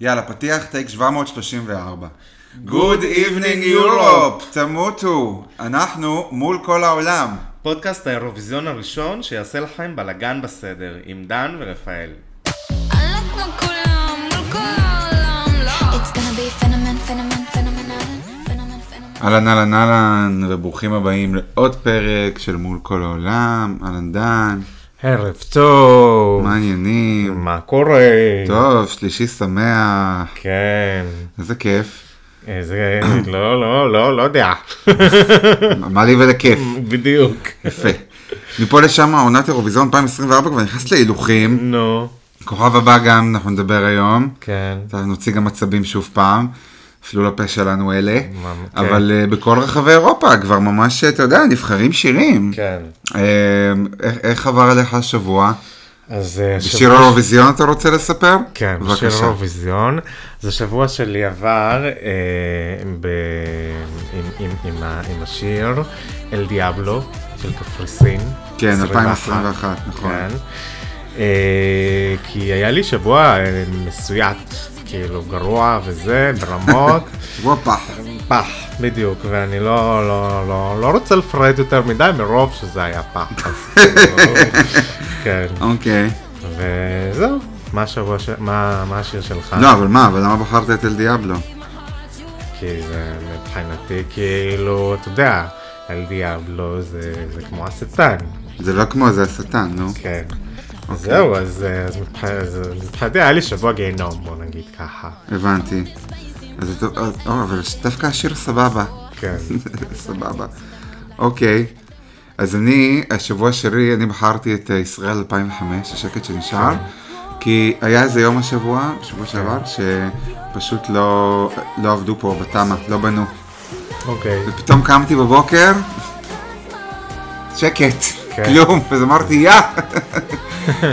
יאללה, פתיח טייק 734. Good evening Europe, תמותו. אנחנו מול כל העולם. פודקאסט האירוויזיון הראשון שיעשה לכם בלאגן בסדר, עם דן ורפאל. אהלן אהלן אהלן, וברוכים הבאים לעוד פרק של מול כל העולם. אהלן דן, ערב טוב. מה העניינים? מה קורה? טוב, שלישי שמח, כן. איזה כיף. איזה... לא, לא, לא, לא יודע. מה לי ולכיף. בדיוק. יפה. מפה לשם עונת אירוויזיון 2024 כבר נכנסת להילוכים. נו. כוכב הבא גם אנחנו נדבר היום. כן. נוציא גם עצבים שוב פעם, אפילו לפה שלנו אלה, מה, כן. אבל אה, בכל רחבי אירופה כבר ממש, אתה יודע, נבחרים שירים. כן. אה, איך- איך עבר עליך השבוע? אז אה, בשיר האירוויזיון אתה רוצה לספר? כן, בשיר בבקשה. האירוויזיון. אז השבוע שלי עבר אה, ב... עם, עם, עם, ה... עם השיר אל דיאבלו של קפריסין. כן, 21. 2021, נכון. כן. אה, כי היה לי שבוע אה, מסויט, כאילו גרוע וזה, ברמות. שבוע פח. פח, בדיוק, ואני לא, לא, לא, לא רוצה לפרט יותר מדי מרוב שזה היה פח. אז כאילו, כן, אוקיי. וזהו. מה השבוע, ש... מה, מה השיר שלך? לא, אבל מה, אבל למה בחרת את אל דיאבלו? כי זה מבחינתי כאילו, אתה יודע, אל דיאבלו זה, זה כמו השטן, זה לא כמו זה השטן, נו. כן. אז זהו, אז, אה, אז מבח- אז מבחינתי היה לי שבוע גיהנום, בוא נגיד ככה. הבנתי. אז אה, אבל דווקא השיר סבבה. כן. סבבה. אוקיי. אז אני, השבוע שלי, אני בחרתי את אה, ישראל 2005, השקט שנשאר, כי היה איזה יום השבוע, בשבוע שעבר, שפשוט לא, לא עבדו פה בתמ"א, לא בנו. אוקיי. ופתאום קמתי בבוקר, שקט, כן. כלום, אז אמרתי, יא,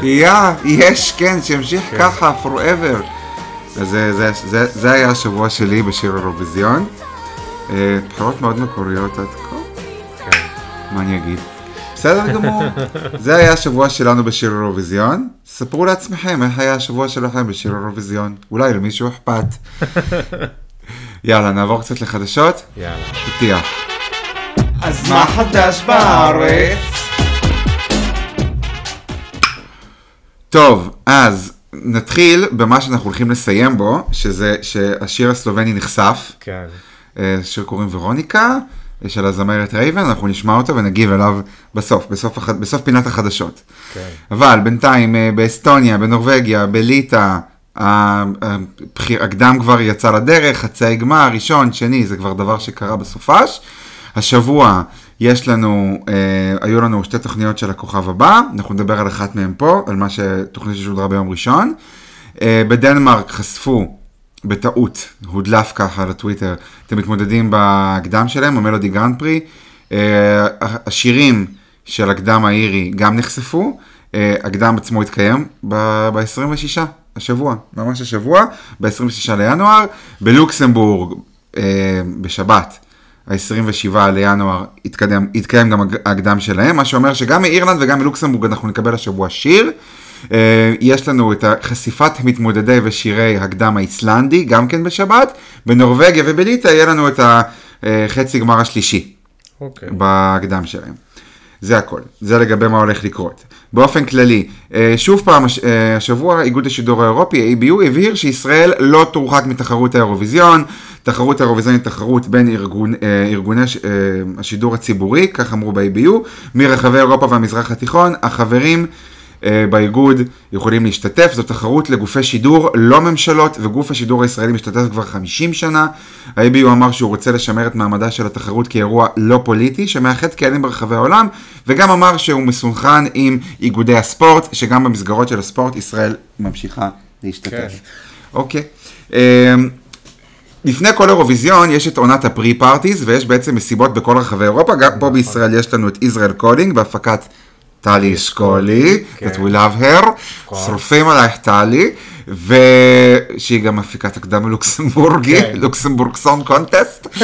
יא, יש, כן, שימשיך ככה, forever. אז זה, זה, זה, זה היה השבוע שלי בשיר אירוויזיון. אה, בחירות מאוד מקוריות עד כה. כן. מה אני אגיד? בסדר גמור. זה היה השבוע שלנו בשיר אירוויזיון. ספרו לעצמכם איך היה השבוע שלכם בשיר אירוויזיון. אולי למישהו אכפת. יאללה, נעבור קצת לחדשות. יאללה. פתיח. אז מה חדש בארץ? טוב, אז נתחיל במה שאנחנו הולכים לסיים בו, שזה שהשיר הסלובני נחשף. כן. אה, שיר קוראים ורוניקה, אה, של הזמרת רייבן, אנחנו נשמע אותו ונגיב אליו בסוף, בסוף, הח- בסוף פינת החדשות. כן. אבל בינתיים אה, באסטוניה, בנורבגיה, בליטא, הקדם כבר יצא לדרך, חצי גמר, ראשון, שני, זה כבר דבר שקרה בסופש. השבוע יש לנו, אה, היו לנו שתי תוכניות של הכוכב הבא, אנחנו נדבר על אחת מהן פה, על מה שתוכנית ששודרה ביום ראשון. אה, בדנמרק חשפו בטעות, הודלף ככה לטוויטר, את המתמודדים בהקדם שלהם, המלודי גרנד פרי. אה, השירים של הקדם האירי גם נחשפו, אה, הקדם עצמו התקיים ב-26, השבוע, ממש השבוע, ב-26 לינואר, בלוקסמבורג, אה, בשבת, ה-27 לינואר, התקדם, התקיים גם הקדם שלהם, מה שאומר שגם מאירלנד וגם מלוקסמבורג אנחנו נקבל השבוע שיר. אה, יש לנו את חשיפת מתמודדי ושירי הקדם האיסלנדי, גם כן בשבת. בנורבגיה ובליטא יהיה לנו את החצי גמר השלישי אוקיי. בהקדם שלהם. זה הכל, זה לגבי מה הולך לקרות. באופן כללי, אה, שוב פעם, אה, השבוע איגוד השידור האירופי, ABU, הבהיר שישראל לא תורחק מתחרות האירוויזיון. תחרות האירוויזיון היא תחרות בין ארגון, אה, ארגוני השידור הציבורי, כך אמרו ב-ABU, מרחבי אירופה והמזרח התיכון. החברים באיגוד יכולים להשתתף, זו תחרות לגופי שידור, לא ממשלות, וגוף השידור הישראלי משתתף כבר 50 שנה. ה-ABU אמר שהוא רוצה לשמר את מעמדה של התחרות כאירוע לא פוליטי, שמאחד קהלים ברחבי העולם, וגם אמר שהוא מסונכרן עם איגודי הספורט, שגם במסגרות של הספורט ישראל ממשיכה להשתתף. כן. אוקיי. אה, לפני כל אירוויזיון יש את עונת ה pre parties ויש בעצם מסיבות בכל רחבי אירופה, גם פה בישראל יש לנו את Israel Calling בהפקת טלי אשכולי, כן. that we love her. שרופים עלייך טלי, ושהיא גם מפיקת הקדם הלוקסמבורגי, כן. Luxembourg Song Contest.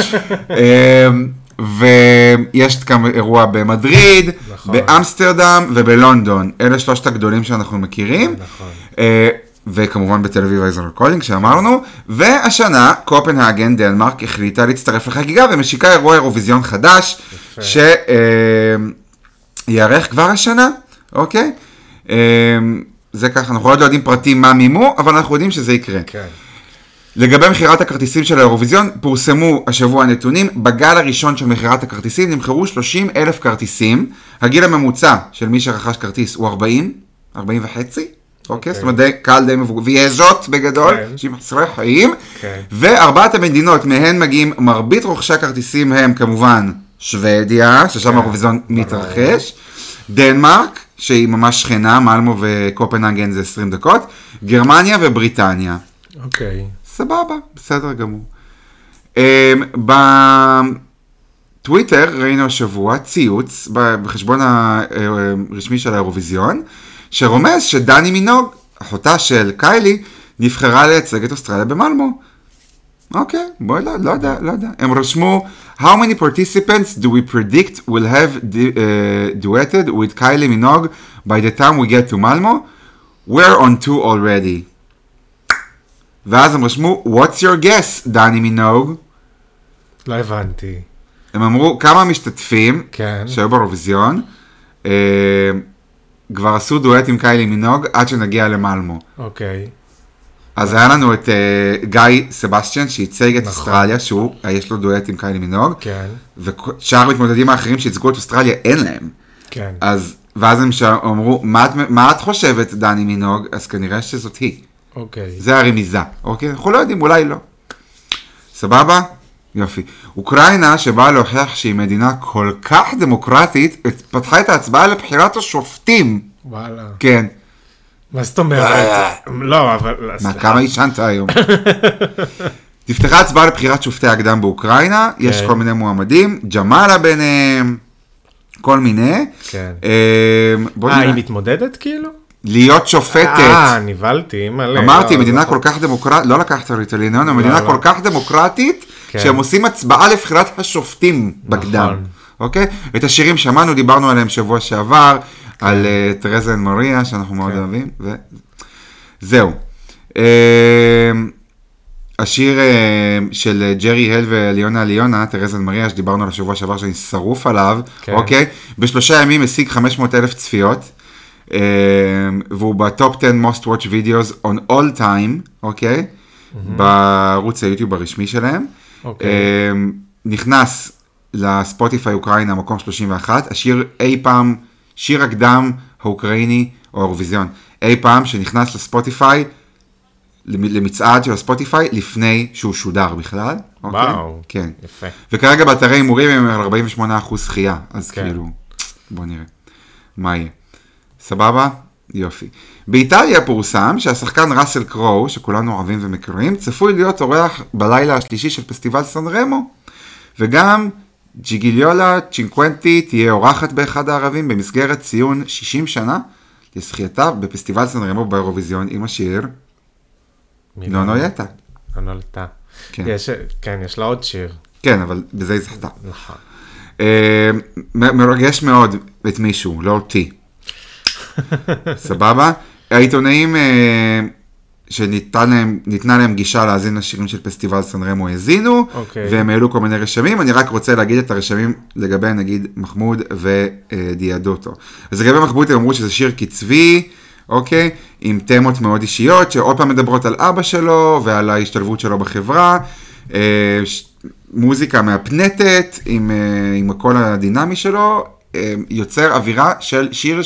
ויש גם אירוע במדריד, נכון. באמסטרדם ובלונדון, אלה שלושת הגדולים שאנחנו מכירים. נכון. אה, וכמובן בתל אביב אייזר רקורדינג שאמרנו, והשנה קופנהגן דנמרק החליטה להצטרף לחגיגה ומשיקה אירוע אירוויזיון חדש, שייערך כבר השנה, אוקיי? אה, זה ככה, אנחנו עוד לא יודעים פרטים מה מימו, אבל אנחנו יודעים שזה יקרה. כן. לגבי מכירת הכרטיסים של האירוויזיון, פורסמו השבוע נתונים, בגל הראשון של מכירת הכרטיסים נמכרו 30 אלף כרטיסים, הגיל הממוצע של מי שרכש כרטיס הוא 40, 40 וחצי, אוקיי? זאת אומרת, די- קהל די מבוגר, ויז'ות בגדול, כן. אנשים חסרי חיים, כן. וארבעת המדינות מהן מגיעים, מרבית רוכשי הכרטיסים הם כמובן שוודיה, ששם כן, האירוויזיון מתרחש, דנמרק, שהיא ממש שכנה, מלמו וקופנהגן זה 20 דקות, גרמניה ובריטניה. אוקיי. סבבה, בסדר גמור. Um, בטוויטר ראינו השבוע ציוץ בחשבון הרשמי של האירוויזיון, שרומז שדני מינוג, אחותה של קיילי, נבחרה לייצג את אוסטרליה במלמו. אוקיי, בואי, לא, לא יודע, לא יודע. הם רשמו, How many participants do we predict will have uh, duetted with Kylie Minogue by the time we get to Malmo? We're on two already. ואז הם רשמו, What's your guess, דני מינוג? לא הבנתי. הם אמרו, כמה משתתפים כן. שהיו באירוויזיון, אה, כבר עשו דואט עם קיילי מינוג עד שנגיע למלמו. אוקיי. אז היה לנו את אה, גיא סבסטיאן שייצג את נכון. אוסטרליה, שהוא, אה, יש לו דואט עם קיילי מינוג, כן. ושאר המתמודדים האחרים שייצגו את אוסטרליה, אין להם. כן. אז, ואז הם שאל- אמרו, מה את, מה את חושבת, דני מינוג? אז כנראה שזאת היא. אוקיי. זה הרמיזה, אוקיי? אנחנו לא יודעים, אולי לא. סבבה? יופי. אוקראינה, שבאה להוכיח שהיא מדינה כל כך דמוקרטית, פתחה את ההצבעה לבחירת השופטים. וואלה. כן. מה זאת אומרת? לא, אבל... מה, סליחה. כמה עישנת היום? נפתחה הצבעה לבחירת שופטי הקדם באוקראינה, יש כן. כל מיני מועמדים, ג'מאלה ביניהם, כל מיני. כן. אה, בוא אה, היא. מתמודדת כאילו? להיות שופטת. אה, נבהלתי, מלא. אמרתי, לא, מדינה לא- כל כך דמוקרטית, לא לקחת הליניון, לא, מדינה לא. כל כך דמוקרטית, כן. שהם עושים הצבעה לבחירת השופטים בקדם, נכון. אוקיי? את השירים שמענו, דיברנו עליהם שבוע שעבר, על אה, טרזה אנד מריה, שאנחנו מאוד כן. אוהבים, וזהו. אה, השיר אה, של אה, ג'רי הל וליונה ליונה, אנד מריה, שדיברנו עליו שבוע שעבר, שאני שרוף עליו, כן. אוקיי? בשלושה ימים השיג 500 אלף צפיות. Um, והוא בטופ 10 most watch videos on all time, אוקיי? בערוץ היוטיוב הרשמי שלהם. אוקיי. Um, נכנס לספוטיפיי אוקראינה, מקום 31, השיר אי פעם, שיר הקדם האוקראיני, או האירוויזיון, אי פעם שנכנס לספוטיפיי, למ- למצעד של הספוטיפיי, לפני שהוא שודר בכלל. אוקיי? וואו. כן. יפה. וכרגע באתרי הימורים הם על 48% זכייה, אז כן. כאילו, בוא נראה מה יהיה. סבבה? יופי. באיטליה פורסם שהשחקן ראסל קרואו, שכולנו אוהבים ומכירים, צפוי להיות אורח בלילה השלישי של פסטיבל סן רמו, וגם ג'יגיליולה צ'ינקוונטי תהיה אורחת באחד הערבים במסגרת ציון 60 שנה לזכייתה בפסטיבל סן רמו באירוויזיון עם השיר נונו לא- יטה. לא נולדה. כן. יש- כן, יש לה עוד שיר. כן, אבל בזה היא זכתה. נכון. אה, מרגש מאוד את מישהו, לא אותי. סבבה? העיתונאים אה, שניתנה להם, להם גישה להאזין לשירים של פסטיבל סן רמו האזינו, אוקיי. והם העלו כל מיני רשמים, אני רק רוצה להגיד את הרשמים לגבי נגיד מחמוד ודיאדוטו. אז לגבי מחמוד הם אמרו שזה שיר קצבי, אוקיי? עם תמות מאוד אישיות, שעוד פעם מדברות על אבא שלו ועל ההשתלבות שלו בחברה. אה, ש- מוזיקה מהפנטת עם, אה, עם הקול הדינמי שלו, אה, יוצר אווירה של שיר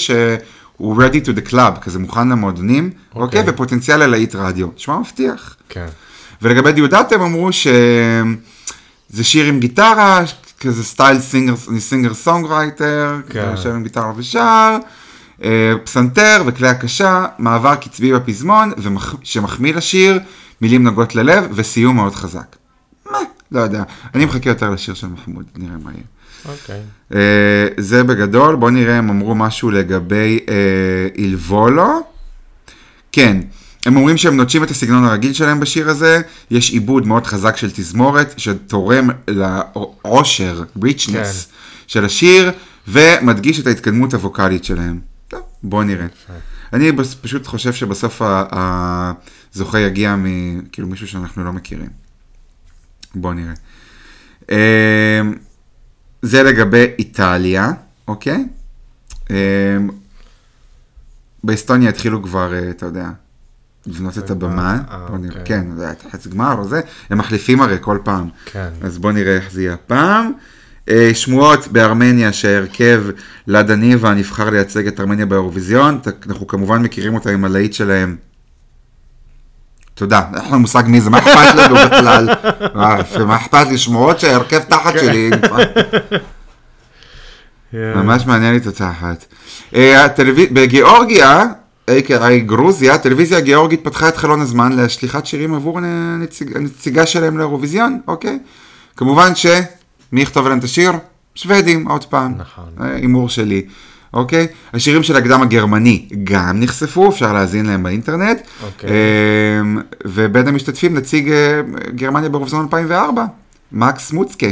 שהוא ready to the club, כזה מוכן למועדונים, אוקיי? אוקיי. ופוטנציאל ללהיט רדיו. נשמע מבטיח. כן. ולגבי דיודט הם אמרו שזה שיר עם גיטרה, כזה style singer, singer songwriter, כן. יושב עם גיטרה ושר, אה, פסנתר וכלי הקשה, מעבר קצבי בפזמון, ומח- שמחמיא לשיר, מילים נוגעות ללב וסיום מאוד חזק. מה? לא יודע. אני מחכה יותר לשיר של מחמוד, נראה מה יהיה. אוקיי. אה, זה בגדול, בואו נראה אם אמרו משהו לגבי אה, אילבולו. כן, הם אומרים שהם נוטשים את הסגנון הרגיל שלהם בשיר הזה, יש עיבוד מאוד חזק של תזמורת שתורם לעושר, ריצ'נס כן. של השיר, ומדגיש את ההתקדמות הווקאלית שלהם. טוב, בואו נראה. אני פשוט חושב שבסוף הזוכה יגיע מכאילו מישהו שאנחנו לא מכירים. בוא נראה. אה, זה לגבי איטליה, אוקיי? אה, באסטוניה התחילו כבר, אה, אתה יודע, לבנות את הבמה. אה, בוא נראה, אוקיי. כן, זה היה חצי גמר או זה, הם מחליפים הרי כל פעם. כן. אז בוא נראה איך זה יהיה הפעם. אה, שמועות בארמניה שההרכב לדה ניבה נבחר לייצג את ארמניה באירוויזיון, אנחנו כמובן מכירים אותה עם הלהיט שלהם. תודה, אין לנו מושג מי זה, מה אכפת לנו בכלל? מה, אכפת לי? שמועות שההרכב תחת שלי. ממש מעניין לי את התחת. אה, הטלוויז- בגיאורגיה, a.k.a גרוזיה, הטלוויזיה הגיאורגית פתחה את חלון הזמן לשליחת שירים עבור הנציג, הנציגה שלהם לאירוויזיון, אוקיי? כמובן ש... מי יכתוב להם את השיר? שוודים, עוד פעם. נכון. אה, הימור שלי. אוקיי? השירים של הקדם הגרמני גם נחשפו, אפשר להאזין להם באינטרנט. אוקיי. אה, ובין המשתתפים נציג אה, גרמניה באירוויזיון 2004, מקס מוצקה.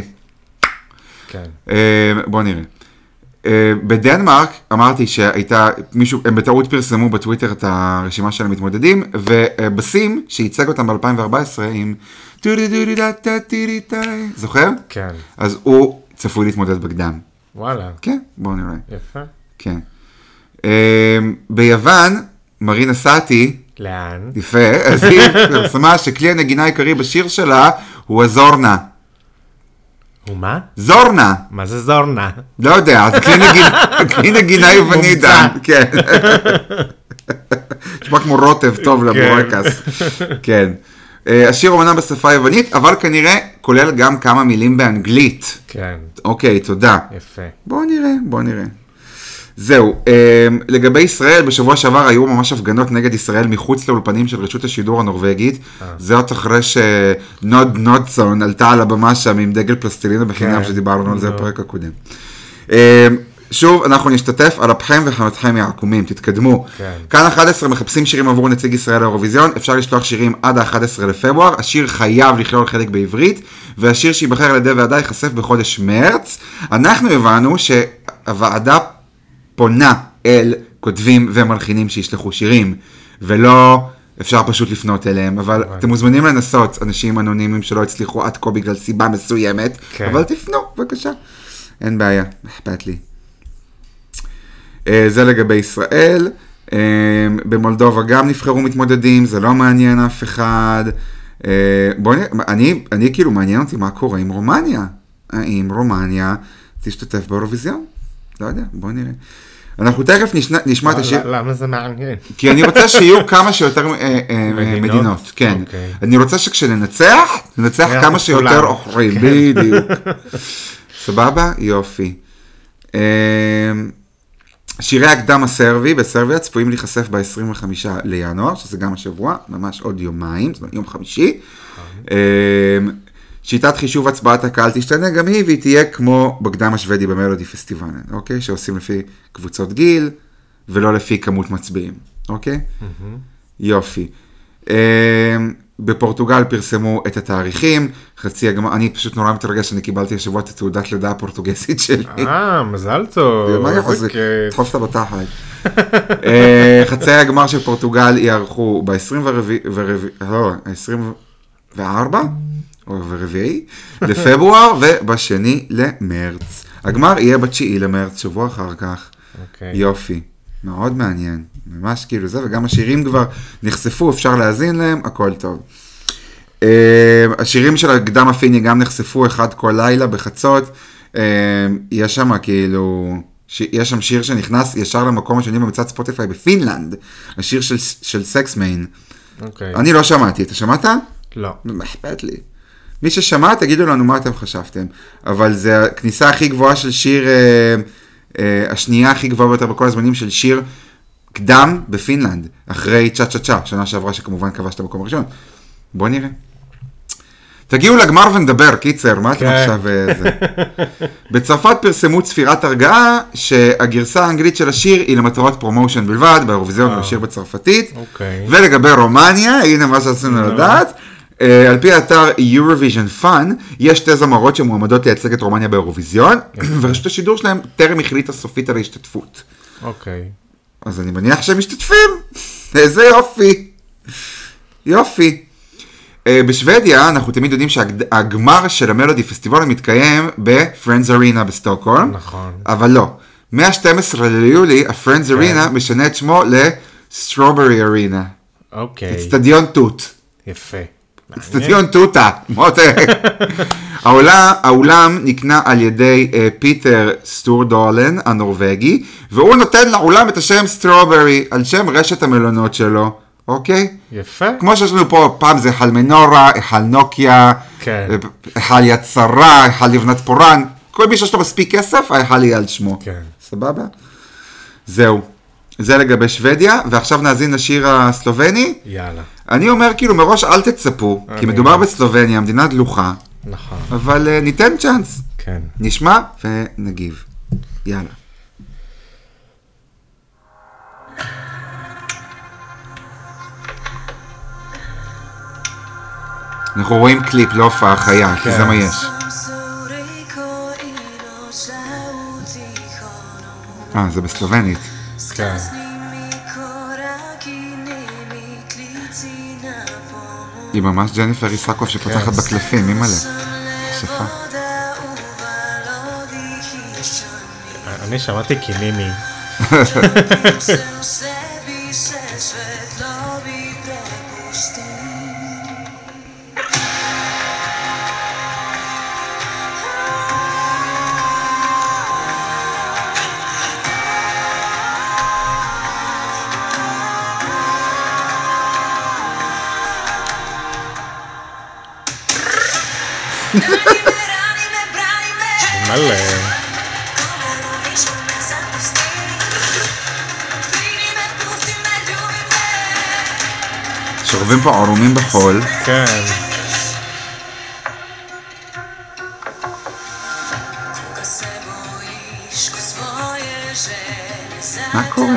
כן. אה, בוא נראה. אה, בדנמרק אמרתי שהייתה מישהו, הם בטעות פרסמו בטוויטר את הרשימה של המתמודדים, ובסים שייצג אותם ב-2014 עם זוכר? כן. אז הוא צפוי להתמודד בקדם. וואלה. כן, בוא נראה. יפה. כן. אה, ביוון, מרינה סאטי, לאן? יפה, אז היא פרסמה שכלי הנגינה העיקרי בשיר שלה הוא הזורנה. ומה? זורנה! מה זה זורנה? לא יודע, זה כלי נגינה, נגינה יווני מומצא. דן, כן. נשמע כמו רוטב טוב לבורקס, כן. אה, השיר אומנם בשפה היוונית, אבל כנראה כולל גם כמה מילים באנגלית. כן. אוקיי, תודה. יפה. בואו נראה, בואו נראה. זהו, אה, לגבי ישראל, בשבוע שעבר היו ממש הפגנות נגד ישראל מחוץ לאולפנים של רשות השידור הנורבגית. זאת אחרי שנוד נודסון עלתה על הבמה שם עם דגל פלסטלינה בחינם, כן. שדיברנו על זה. בפרק הקודם. אה, שוב, אנחנו נשתתף על אפכם וחמתכם יעקומים, תתקדמו. כן. כאן 11 מחפשים שירים עבור נציג ישראל לאירוויזיון, אפשר לשלוח שירים עד ה-11 לפברואר, השיר חייב לכלול חלק בעברית, והשיר שייבחר על ידי ועדה ייחשף בחודש מרץ. אנחנו הבנו שהוועדה פונה אל כותבים ומלחינים שישלחו שירים, ולא אפשר פשוט לפנות אליהם, אבל אתם מוזמנים לנסות, אנשים אנונימיים שלא הצליחו עד כה בגלל סיבה מסוימת, כן. אבל תפנו, בבקשה. אין בעיה, אכפת לי. אה, זה לגבי ישראל. אה, במולדובה גם נבחרו מתמודדים, זה לא מעניין אף אחד. אה, בוא נראה, אני, אני כאילו מעניין אותי מה קורה עם רומניה. האם רומניה תשתתף באירוויזיון? לא יודע, בוא נראה. אנחנו תכף נשמע, נשמע את השיר, למה זה מעניין? כי אני רוצה שיהיו כמה שיותר אה, אה, מדינות? כן. אוקיי. אני רוצה שכשננצח, ננצח כמה שיותר. אוכלים, כן. בדיוק. סבבה? יופי. אה, שירי הקדם הסרבי בסרביה צפויים להיחשף ב-25 לינואר, שזה גם השבוע, ממש עוד יומיים, זאת אומרת יום חמישי. שיטת חישוב הצבעת הקהל תשתנה גם היא, והיא תהיה כמו בקדם השוודי במלודי פסטיבל, אוקיי? שעושים לפי קבוצות גיל, ולא לפי כמות מצביעים, אוקיי? Mm-hmm. יופי. אה, בפורטוגל פרסמו את התאריכים, חצי הגמר, אני פשוט נורא מתרגש, אני קיבלתי השבוע את תעודת לידה הפורטוגזית שלי. אה, מזל טוב. מה יחס, דחוף את הבטחת. חצי הגמר של פורטוגל יערכו ב-24, לא, 24? או ברביעי, לפברואר, ובשני למרץ. הגמר יהיה בתשיעי למרץ, שבוע אחר כך. Okay. יופי. מאוד מעניין, ממש כאילו זה, וגם השירים כבר נחשפו, אפשר להאזין להם, הכל טוב. Uh, השירים של הקדם הפיני גם נחשפו אחד כל לילה בחצות, uh, יש שם כאילו, ש... יש שם שיר שנכנס ישר למקום השני במצעד ספוטיפיי בפינלנד, השיר של, של Sexmane. Okay. אוקיי. אני לא שמעתי, אתה שמעת? לא. מה אכפת לי? מי ששמע, תגידו לנו מה אתם חשבתם. אבל זה הכניסה הכי גבוהה של שיר, אה, אה, השנייה הכי גבוהה ביותר בכל הזמנים של שיר קדם בפינלנד, אחרי צ'ה צ'ה צ'ה, שנה שעברה שכמובן כבש את המקום הראשון. בוא נראה. תגיעו לגמר ונדבר, קיצר, מה אתם כן. עכשיו... אה, זה? בצרפת פרסמו צפירת הרגעה, שהגרסה האנגלית של השיר היא למטרות promotion בלבד, באירוויזיון אה. בשיר בצרפתית. אוקיי. ולגבי רומניה, הנה מה שרצינו לדעת. אה, על פי האתר Eurovision Fun, יש שתי זמרות שמועמדות לייצג את רומניה באירוויזיון, ורשות השידור שלהם טרם החליטה סופית על ההשתתפות. אוקיי. אז אני מניח שהם משתתפים. איזה יופי. יופי. אה, בשוודיה אנחנו תמיד יודעים שהגמר של המלודי פסטיבול מתקיים ב Friends Arena בסטוקהולם. נכון. אבל לא. מה-12 ליולי, ה Friends Arena משנה את שמו ל Strawberry Arena. אוקיי, אצטדיון תות. יפה. אצטדיון תותה. מותק. האולם, נקנה על ידי אה, פיטר סטורדלן הנורבגי, והוא נותן לאולם את השם Strawberry, על שם רשת המלונות שלו, אוקיי? יפה. כמו שיש לנו פה, פעם זה היכל מנורה, היכל נוקיה, כן. אה, היכל יד שרה, היכל לבנת פורן, כל מי שיש לו מספיק כסף, ההיכל יהיה על שמו. כן. סבבה? זהו. זה לגבי שוודיה, ועכשיו נאזין לשיר הסלובני. יאללה. אני אומר כאילו מראש אל תצפו, כי מדובר בסלובניה, מדינה דלוחה, נכון. אבל uh, ניתן צ'אנס. כן. נשמע ונגיב. יאללה. אנחנו רואים קליפ, לא הופעה חיה, כי כן. זה מה יש. אה, זה בסלובנית. כן. היא ממש ג'ניפר איסקוב שפותחת בקלפים, אימא'לה. שפה. אני שמעתי קינימי. מלא. שוכבים פה ערומים בחול. כן. מה קורה?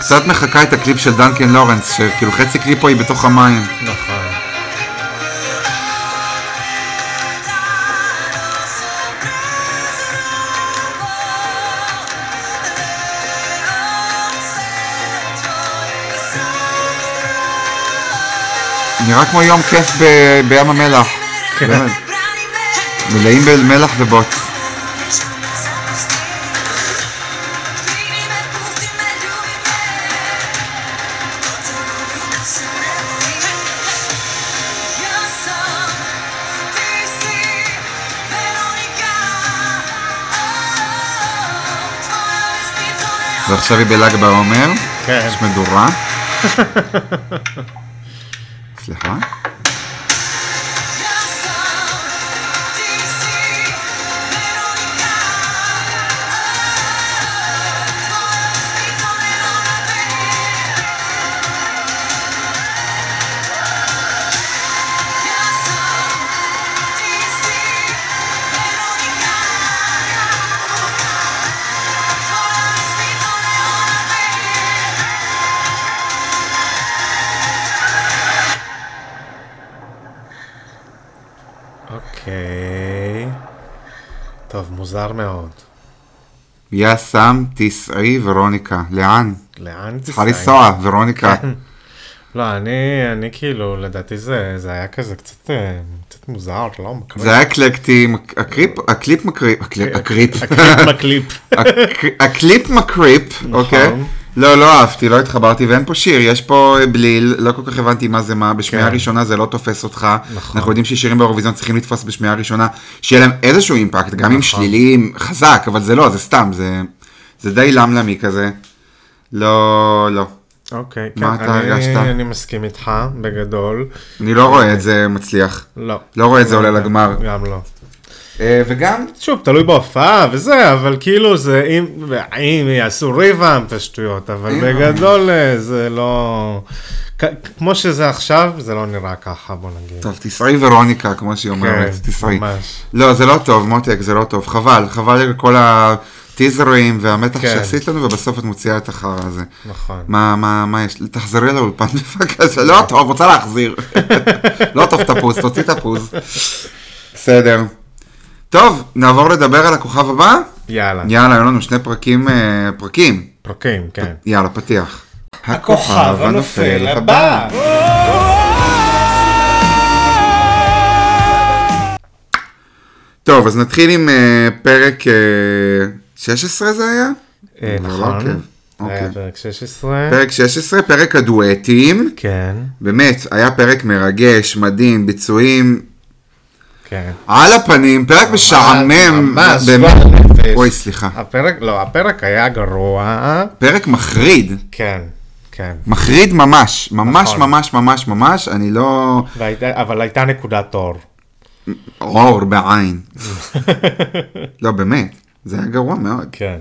קצת מחקה את הקליפ של דנקן לורנס, שכאילו חצי קליפ פה היא בתוך המים. נכון. נראה כמו יום כיף ב- בים המלח. כן. באמת. מלאים במלח ובוץ. ועכשיו היא בל"ג בעומר, כן. יש מדורה. סליחה? טוב, מוזר מאוד. יא סם תיסעי ורוניקה. לאן? לאן צריכה תיסעי? לנסוע, ורוניקה. לא, אני, אני כאילו, לדעתי זה, זה היה כזה קצת, אה, קצת מוזר, לא? מקריפ. זה היה אקלקטי, הקריפ, הקליפ מקריפ, הקליפ, הקריפ. הקליפ מקליפ. הק- הקליפ מקריפ, נכון. אוקיי? לא, לא אהבתי, לא התחברתי, ואין פה שיר, יש פה בליל, לא כל כך הבנתי מה זה מה, בשמיעה כן. ראשונה זה לא תופס אותך. נכון. אנחנו יודעים ששירים באירוויזיון צריכים לתפוס בשמיעה ראשונה, שיהיה להם איזשהו אימפקט, גם אם נכון. שליליים, חזק, אבל זה לא, זה סתם, זה, זה די למלמי כזה. לא, לא. אוקיי, מה כן, אתה אני- הרגשת? אני מסכים איתך, בגדול. אני לא רואה את זה מצליח. לא. לא רואה את זה עולה לגמר. גם לא. אה, וגם, שוב, תלוי בהופעה וזה, אבל כאילו זה, אם, אם יעשו ריבאם את השטויות, אבל אם- בגדול אה, זה לא... כמו שזה עכשיו, זה לא נראה ככה, בוא נגיד. טוב, תסעי ורוניקה, כמו שהיא אומרת, תסעי. כן, ממש. לא, זה לא טוב, מותק, זה לא טוב, חבל, חבל על כל הטיזרים והמתח כן. שעשית לנו, ובסוף את מוציאה את החרא הזה. נכון. מה, מה, מה יש? תחזרי לאולפן בבקשה, לא טוב, רוצה להחזיר. לא טוב תפוז, תוציא תפוז. בסדר. טוב, נעבור לדבר על הכוכב הבא? יאללה. יאללה, היו לנו שני פרקים, אה, פרקים. פרקים, כן. יאללה, פתיח. הכוכב הנופל הבא. טוב, אז נתחיל עם אה, פרק אה, 16 זה היה? לא נכון. היה אוקיי. פרק 16. פרק 16, פרק הדואטים. כן, באמת, היה פרק מרגש, מדהים, ביצועים כן. על הפנים, פרק משעמם. ממש, נפש. אוי, סליחה. הפרק, לא, הפרק היה גרוע. פרק מחריד. כן, כן. מחריד ממש, ממש נכון. ממש ממש ממש, אני לא... והייתה- אבל הייתה נקודת אור. אור בעין. לא, באמת, זה היה גרוע מאוד. כן.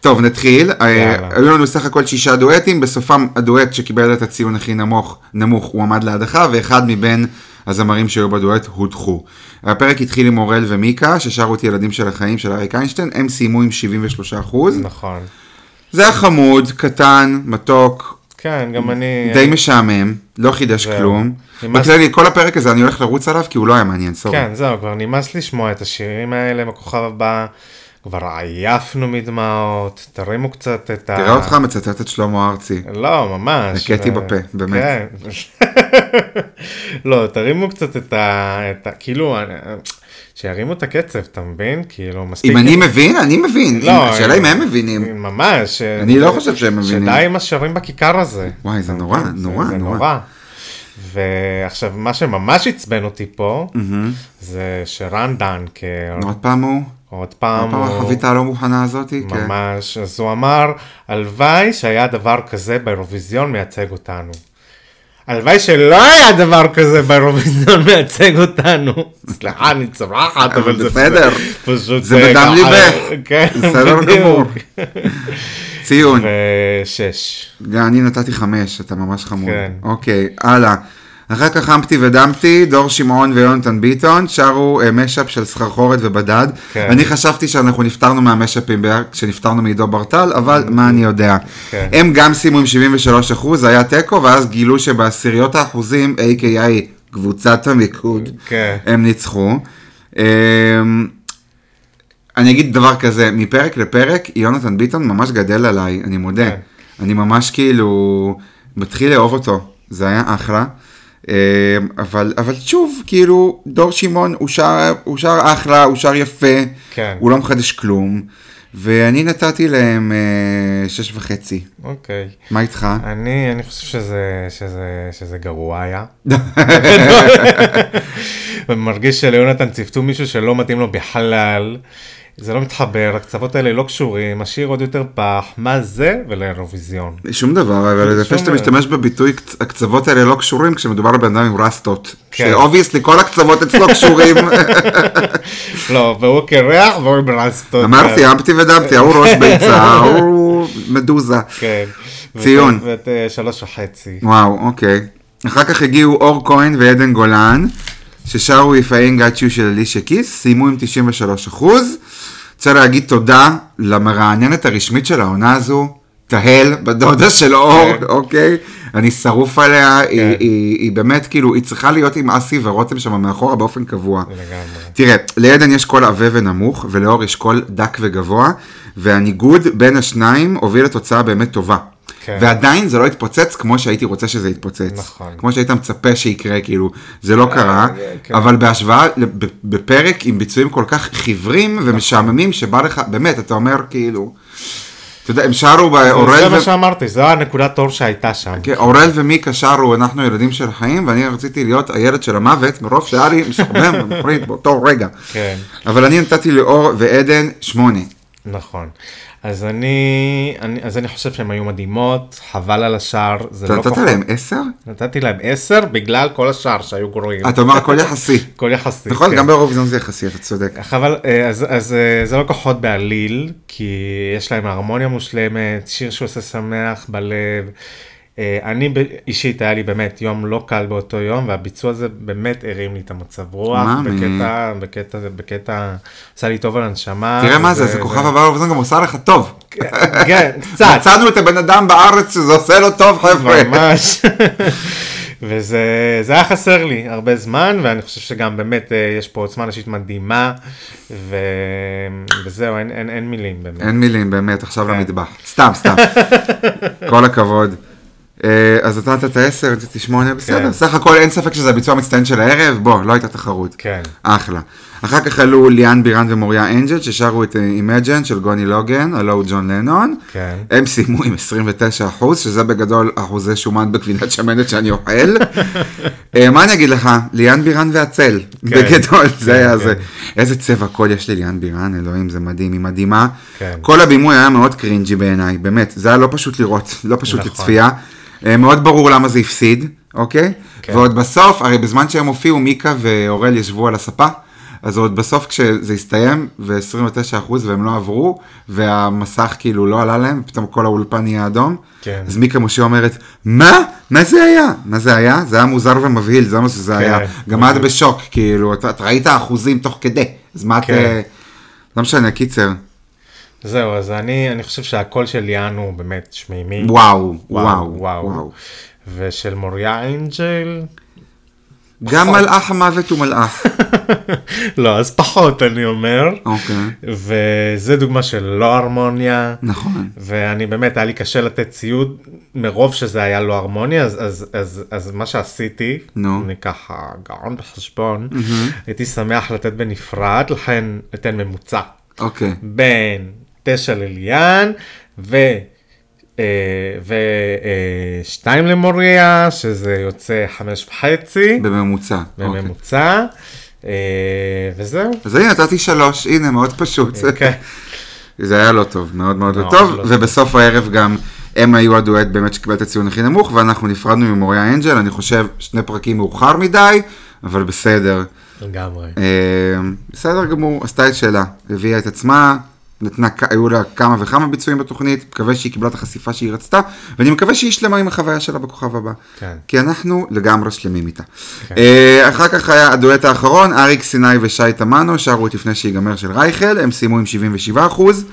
טוב, נתחיל. אה. היו לנו סך הכל שישה דואטים, בסופם הדואט שקיבל את הציון הכי נמוך, נמוך הועמד להדחה, ואחד מבין הזמרים שהיו בדואט הודחו. הפרק התחיל עם אורל ומיקה, ששרו את ילדים של החיים של אריק איינשטיין, הם סיימו עם 73 אחוז. נכון. זה היה חמוד, קטן, מתוק, כן, גם אני... די משעמם, לא חידש זהו. כלום. נמאס- בכללי, כל הפרק הזה אני הולך לרוץ עליו כי הוא לא היה מעניין, סורי. כן, זהו, כבר נמאס לשמוע את השירים האלה בכוכב הבא. כבר עייפנו מדמעות, תרימו קצת את ה... תראה אותך מצטט את שלמה ארצי. לא, ממש. הכיתי ו- בפה, באמת. כן. לא, תרימו קצת את ה... את ה... כאילו, אני- שירימו את הקצב, אתה מבין? כאילו, מספיק... אם אני מבין, אני מבין. לא, השאלה אם הם מבינים. ממש. אני לא חושב שהם מבינים. שדי עם השרים בכיכר הזה. וואי, זה נורא, זה נורא. נורא. ועכשיו, מה שממש עצבן אותי פה, זה שרן דנקר, עוד פעם הוא? עוד עוד פעם, פעם הוא- החביתה הלא מוכנה הזאתי? כן. ממש, אז הוא אמר, הלוואי שהיה דבר כזה באירוויזיון מייצג אותנו. הלוואי שלא היה דבר כזה באירוויזיון מייצג אותנו. סליחה, אני צורחת, אבל זה בסדר. פשוט... זה בדם ככה- ליבך. כן, בסדר. גמור. ציון. ושש. אני נתתי חמש, אתה ממש חמוד. כן. אוקיי, הלאה. אחר כך חמפטי ודמפטי, דור שמעון ויונתן ביטון, שרו אה, משאפ של סחרחורת ובדד. כן. אני חשבתי שאנחנו נפטרנו מהמשאפים כשנפטרנו מעידו ברטל, אבל מה אני יודע. כן. הם גם סיימו עם 73 אחוז, היה תיקו, ואז גילו שבעשיריות האחוזים, a.k.a. קבוצת המיקוד, כן. הם ניצחו. אמ, אני אגיד דבר כזה, מפרק לפרק, יונתן ביטון ממש גדל עליי, אני מודה. כן. אני ממש כאילו מתחיל לאהוב אותו, זה היה אחלה. אמ, אבל, אבל שוב, כאילו, דור שמעון הוא שר, הוא שר אחלה, הוא שר יפה, כן. הוא לא מחדש כלום, ואני נתתי להם אה, שש וחצי. אוקיי. מה איתך? אני, אני חושב שזה, שזה, שזה גרוע היה. ומרגיש שליונתן ציוותו מישהו שלא מתאים לו בכלל. זה לא מתחבר, הקצוות האלה לא קשורים, השיר עוד יותר פח, מה זה ולאירוויזיון. שום דבר, אבל זה יפה שום שאתה. משתמש בביטוי "קצ- הקצוות האלה לא קשורים כשמדובר על בן אדם עם רסטות. כן. שאובייסלי כל הקצוות אצלו קשורים. לא, והוא קרח והוא עם רסטות. אמרתי, אמפתי ודמפתי, ההוא ראש ביצה, ההוא מדוזה. כן. ציון. ואת- ואת אה, שלוש וחצי. וואו, אוקיי. אחר כך הגיעו אור כהן ועדן גולן, ששרו If I ain't got you של אלישע כיס, סיימו עם 93 אחוז. רוצה להגיד תודה למרעננת הרשמית של העונה הזו, תהל, בדודה של אור, כן. אוקיי? אני שרוף עליה, היא, היא, היא באמת כאילו, היא צריכה להיות עם אסי ורותם שם מאחורה באופן קבוע. לגמרי. תראה, לעדן יש קול עבה ונמוך, ולאור יש קול דק וגבוה, והניגוד בין השניים הוביל לתוצאה באמת טובה. כן. ועדיין זה לא התפוצץ כמו שהייתי רוצה שזה יתפוצץ. נכון. כמו שהיית מצפה שיקרה, כאילו, זה לא קרה, כן. אבל בהשוואה, בפרק עם ביצועים כל כך חיוורים ומשעממים, שבא לך, באמת, אתה אומר כאילו, אתה יודע, הם שרו באורל זה ו... מה שאמרתי, זו הנקודת אור שהייתה שם. כן, אורל ומיקה שרו, אנחנו ילדים של החיים, ואני רציתי להיות הילד של המוות, מרוב שהיה לי משעמם ומפריד באותו רגע. כן. אבל אני נתתי לאור ועדן שמונה. נכון. אז אני, אני, אז אני חושב שהן היו מדהימות, חבל על השאר, זה לא נתת פחות. להם עשר? נתתי להם עשר בגלל כל השאר שהיו גרועים. אתה אומר הכל יחסי. כל יחסי. נכון, כן. גם באירוויזיון זה יחסי, אתה צודק. אבל אה, אז, אז אה, זה לא כוחות בעליל, כי יש להם הרמוניה מושלמת, שיר שעושה שמח בלב. אה, אני אישית היה לי באמת יום לא קל באותו יום והביצוע הזה באמת הרים לי את המצב רוח. בקטע בקטע בקטע עשה לי טוב על הנשמה. תראה מה זה, זה כוכב הבא באירוויזיון גם עושה לך טוב. כן, קצת. מצאנו את הבן אדם בארץ שזה עושה לו טוב, חבר'ה. ממש. וזה זה היה חסר לי הרבה זמן, ואני חושב שגם באמת אה, יש פה עוצמה נשית מדהימה, ו... וזהו, אין, אין, אין מילים באמת. אין מילים, באמת, עכשיו כן. למטבח. סתם, סתם. כל הכבוד. אה, אז אתה נתת 10, נתתי 8, בסדר. כן. סך הכל אין ספק שזה הביצוע המצטיין של הערב, בוא, לא הייתה תחרות. כן, אחלה. אחר כך עלו ליאן בירן ומוריה אנג'ל, ששרו את Imagine של גוני לוגן, הלו ג'ון לנון. כן. הם סיימו עם 29 אחוז, שזה בגדול אחוזי שומן בגבינת שמנת שאני אוכל. אה, מה אני אגיד לך? ליאן בירן והצל, כן. בגדול, זה כן, היה כן. זה. איזה צבע קול יש לליאן בירן, אלוהים, זה מדהים, היא מדהימה. כן. כל הבימוי היה מאוד cringy בעיניי, באמת, זה היה לא פשוט לראות, לא פשוט נכון. לצפייה. אה, מאוד ברור למה זה הפסיד, אוקיי? כן. ועוד בסוף, הרי בזמן שהם הופיעו, מיקה ואורל ישבו על הספה, אז עוד בסוף כשזה הסתיים, ו-29% והם לא עברו, והמסך כאילו לא עלה להם, פתאום כל האולפן נהיה אדום, כן. אז מיקה משה אומרת, מה? מה זה היה? מה זה היה? זה היה מוזר ומבהיל, זה מה שזה כן, היה. גם את. בשוק, כאילו, אתה אתה ראית אחוזים תוך כדי, אז מה את... כן. אה, לא משנה, קיצר. זהו, אז אני, אני חושב שהקול של ליאן הוא באמת שמימי. וואו, וואו, וואו. ושל מוריה אנג'ל, גם מלאך המוות הוא מלאך. לא, אז פחות אני אומר. אוקיי, וזה דוגמה של לא הרמוניה. נכון. ואני באמת, היה לי קשה לתת ציוד מרוב שזה היה לא הרמוניה, אז, אז, אז, אז מה שעשיתי, נו. אני ככה גאון בחשבון, הייתי שמח לתת בנפרד, לכן אתן ממוצע. אוקיי. בין תשע לליאן ו... אה, ושתיים למוריה, שזה יוצא חמש וחצי בממוצע. אוקיי. בממוצע, אה, וזהו. אז הנה נתתי שלוש, הנה מאוד פשוט. כן. זה היה לא טוב, מאוד מאוד לא טוב, לא ובסוף הערב גם הם היו הדואט באמת שקיבל את הציון הכי נמוך, ואנחנו נפרדנו ממוריה אנג'ל, אני חושב שני פרקים מאוחר מדי, אבל בסדר. לגמרי. אה, בסדר גמור, עשתה את שלה, הביאה את עצמה, נתנה, היו לה כמה וכמה ביצועים בתוכנית, מקווה שהיא קיבלה את החשיפה שהיא רצתה, ואני מקווה שהיא שלמה עם החוויה שלה בכוכב הבא. כן. כי אנחנו לגמרי שלמים איתה. כן. אה, אחר כך היה הדואט האחרון, אריק סיני ושי תמנו, שרו את לפני שיגמר של רייכל, הם סיימו עם 77 אחוז.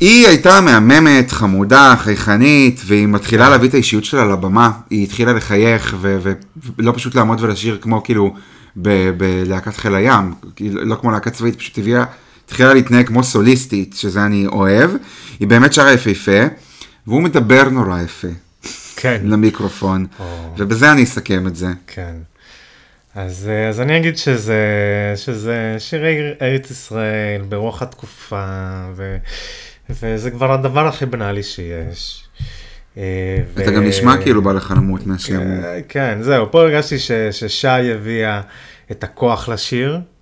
היא הייתה מהממת, חמודה, חייכנית, והיא מתחילה להביא את האישיות שלה לבמה. היא התחילה לחייך, ולא פשוט לעמוד ולשיר כמו כאילו בלהקת חיל הים, לא כמו להקה צבאית, פשוט הביאה, התחילה להתנהג כמו סוליסטית, שזה אני אוהב. היא באמת שרה יפהפה, והוא מדבר נורא יפה כן. למיקרופון, או. ובזה אני אסכם את זה. כן. אז, אה, אז אני אגיד שזה, שזה שירי ארץ ישראל ברוח התקופה, ו, וזה כבר הדבר הכי בנאלי שיש. אה, אתה גם נשמע כאילו בא לך למות מהשיר. אה, כן, זהו, פה הרגשתי ש, ששי הביאה את הכוח לשיר, ו, ו,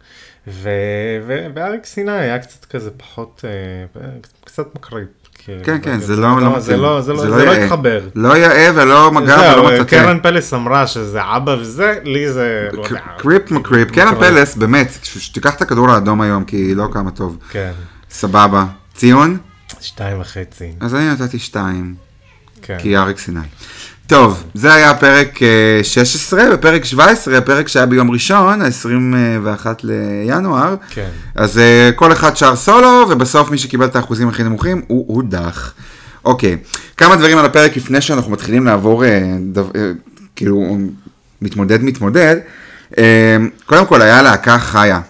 ואריק סיני היה קצת כזה פחות, אה, קצת מקריב. כאילו, כן, כן, זה לא לא זה לא. התחבר. לא יאה ולא מגע ולא מטאטא. קרן פלס אמרה שזה אבא וזה, לי זה... לא. קריפ מקריפ, קרן. פלס, באמת, שתיקח את הכדור האדום היום, כי היא לא כמה טוב. כן, סבבה. ציון? שתיים וחצי. אז אני נתתי שתיים, כן. כי אריק סיני. טוב, זה היה פרק אה, 16, בפרק 17, הפרק שהיה ביום ראשון, ה-21 לינואר. כן. אז אה, כל אחד שר סולו, ובסוף מי שקיבל את האחוזים הכי נמוכים הוא הודח. אוקיי, כמה דברים על הפרק לפני שאנחנו מתחילים לעבור, אה, דו, אה, כאילו, מתמודד מתמודד. אה, קודם כל היה להקה חיה.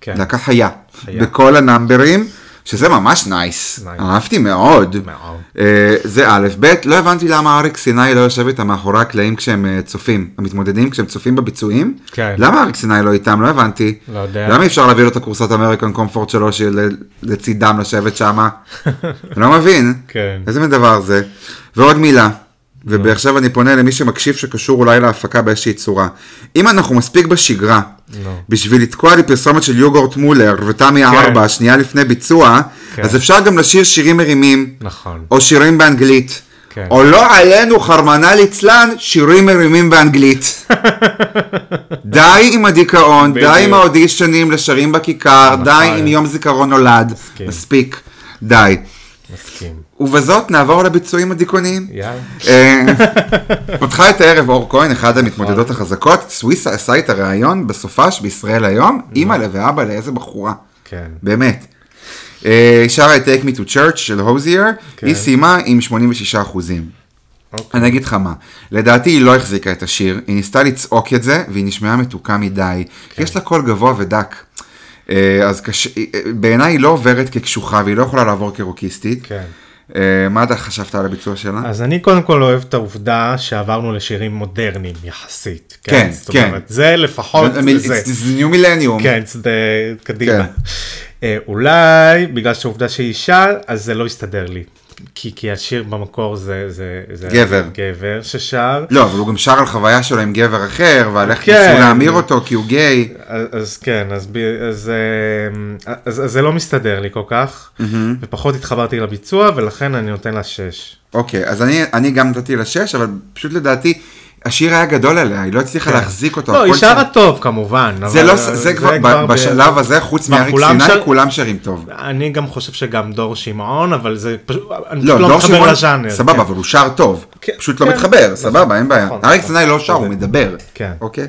כן. להקה חיה. חיה. בכל ה numbers, שזה ממש nice. nice. אהבתי מאוד. מאוד. אה, זה א', ב', לא הבנתי למה אריק סיני לא יושב איתם מאחורי הקלעים כשהם אה, צופים, המתמודדים כשהם צופים בביצועים. כן. למה אריק סיני לא איתם? לא הבנתי. לא יודע. למה אפשר להביא לו את הכורסת American Comfort שלו שלצידם לשבת שמה? אני לא מבין. כן. איזה מין דבר זה? ועוד מילה. ועכשיו אני פונה למי שמקשיב שקשור אולי להפקה באיזושהי צורה. אם אנחנו מספיק בשגרה, נו. בשביל לתקוע לי פרסומת של יוגורט מולר ותמי ארבע, שנייה לפני ביצוע, כן. אז אפשר גם לשיר שירים מרימים. נכון. או שירים באנגלית. כן. או לא עלינו, חרמנה ליצלן, שירים מרימים באנגלית. די עם הדיכאון, די. עם האודישנים לשרים בכיכר, נכון. די עם יום זיכרון נולד. מספיק. די. מסכים. ובזאת נעבור לביצועים הדיכאוניים. יאללה. אה, פתחה את הערב אור כהן, אחת המתמודדות החזקות. סוויסה עשה את הראיון בסופש בישראל היום, אימא'לה ואבא לאיזה בחורה. כן. באמת. אה, שרה את Take Me to Church של הוזייר, כן. היא סיימה עם 86 אחוזים. אוקיי. אני אגיד לך מה, לדעתי היא לא החזיקה את השיר, היא ניסתה לצעוק את זה, והיא נשמעה מתוקה מדי, כן. כי יש לה קול גבוה ודק. אה, אז בעיניי היא לא עוברת כקשוחה, והיא לא יכולה לעבור כרוקיסטית. כן. מה אתה חשבת על הביצוע שלה? אז אני קודם כל אוהב את העובדה שעברנו לשירים מודרניים יחסית. כן, זאת כן. אומרת, זה לפחות זה. זה ניו מילניום. כן, זה קדימה. כן. אה, אולי בגלל שהעובדה שהיא אישה, אז זה לא יסתדר לי. כי, כי השיר במקור זה, זה, זה גבר. גבר ששר, לא, אבל הוא גם שר על חוויה שלו עם גבר אחר, ועל איך כן. ניסו להמיר אותו כי הוא גיי. אז, אז כן, אז, אז, אה, אז, אז זה לא מסתדר לי כל כך, ופחות התחברתי לביצוע, ולכן אני נותן לה שש. אוקיי, אז אני, אני גם נתתי לה שש, אבל פשוט לדעתי, השיר היה גדול עליה, היא לא הצליחה להחזיק אותו. לא, היא שרה שם- טוב כמובן. זה לא, אה, זה כבר, ב- ב- בשלב הזה, חוץ מאריק סיני, שר- כולם שרים טוב. אני גם חושב שגם דור שמעון, אבל זה פשוט, אני לא, פשוט לא מתחבר לז'אנר. סבבה, כן. אבל הוא שר טוב. כן, פשוט לא כן. מתחבר, נכון, סבבה, אין בעיה. נכון, אריק נכון. סיני לא שר, הוא צודק. מדבר. כן. אוקיי?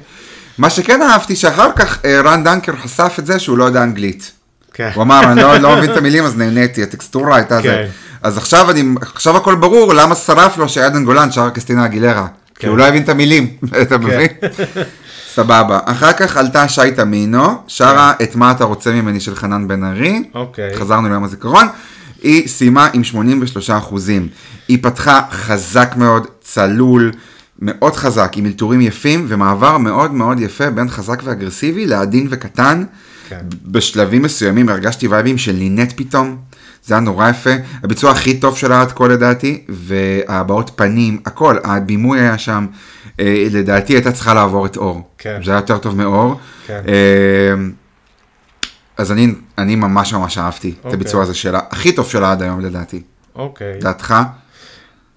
מה שכן אהבתי, שאחר כך אה, רן דנקר חשף את זה שהוא לא יודע אנגלית. כן. הוא אמר, אני לא, לא מבין את המילים, אז נהניתי, הטקסטורה הייתה זה. כן. אז עכשיו, אני, עכשיו הכל ברור למה שרף לו שעדן גולן שר קסטינה אגילרה. כי כן. הוא לא הבין את המילים, אתה מבין? סבבה. אחר כך עלתה שי תמינו, שרה את מה אתה רוצה ממני של חנן בן ארי. כן. אוקיי. חזרנו ליום הזיכרון. היא סיימה עם 83 אחוזים. היא פתחה חזק מאוד, צלול, מאוד חזק, עם אלתורים יפים, ומעבר מאוד מאוד יפה בין חזק ואגרסיבי לעדין וקטן. כן. בשלבים מסוימים הרגשתי וייבים של לינט פתאום. זה היה נורא יפה, הביצוע הכי טוב שלה עד כה לדעתי, והבעות פנים, הכל, הבימוי היה שם, אה, לדעתי הייתה צריכה לעבור את אור. כן. זה היה יותר טוב מאור. כן. אה, אז אני, אני ממש ממש אהבתי את אוקיי. הביצוע הזה שלה, הכי טוב שלה עד היום לדעתי. אוקיי. דעתך?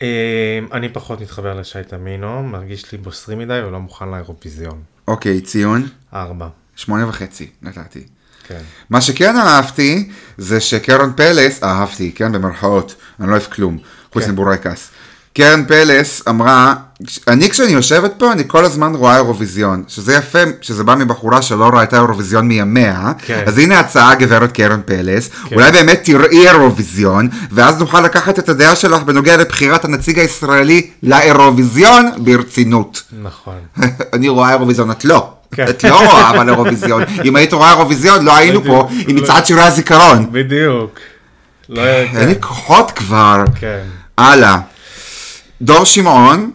אה, אני פחות מתחבר לשי תמינו, מרגיש לי בוסרי מדי ולא מוכן לאירוויזיון. אוקיי, ציון, ארבע. שמונה וחצי נתתי. כן. מה שכן אהבתי, זה שקרן פלס, אהבתי, כן, במרכאות, אני לא אוהב כלום, חוץ כן. מבורקס. קרן פלס אמרה, אני כשאני יושבת פה, אני כל הזמן רואה אירוויזיון, שזה יפה, שזה בא מבחורה שלא רואה את האירוויזיון מימיה, כן. אז הנה הצעה גברת קרן פלס, אולי באמת תראי אירוויזיון, ואז נוכל לקחת את הדעה שלך בנוגע לבחירת הנציג הישראלי לאירוויזיון ברצינות. נכון. אני רואה אירוויזיון, את לא. כן. את לא רואה אבל אירוויזיון. אם היית רואה אירוויזיון, לא היינו פה. עם. מצעד שירי הזיכרון. בדיוק. לא אין לי כוחות כבר. כן. הלאה. דור שמעון,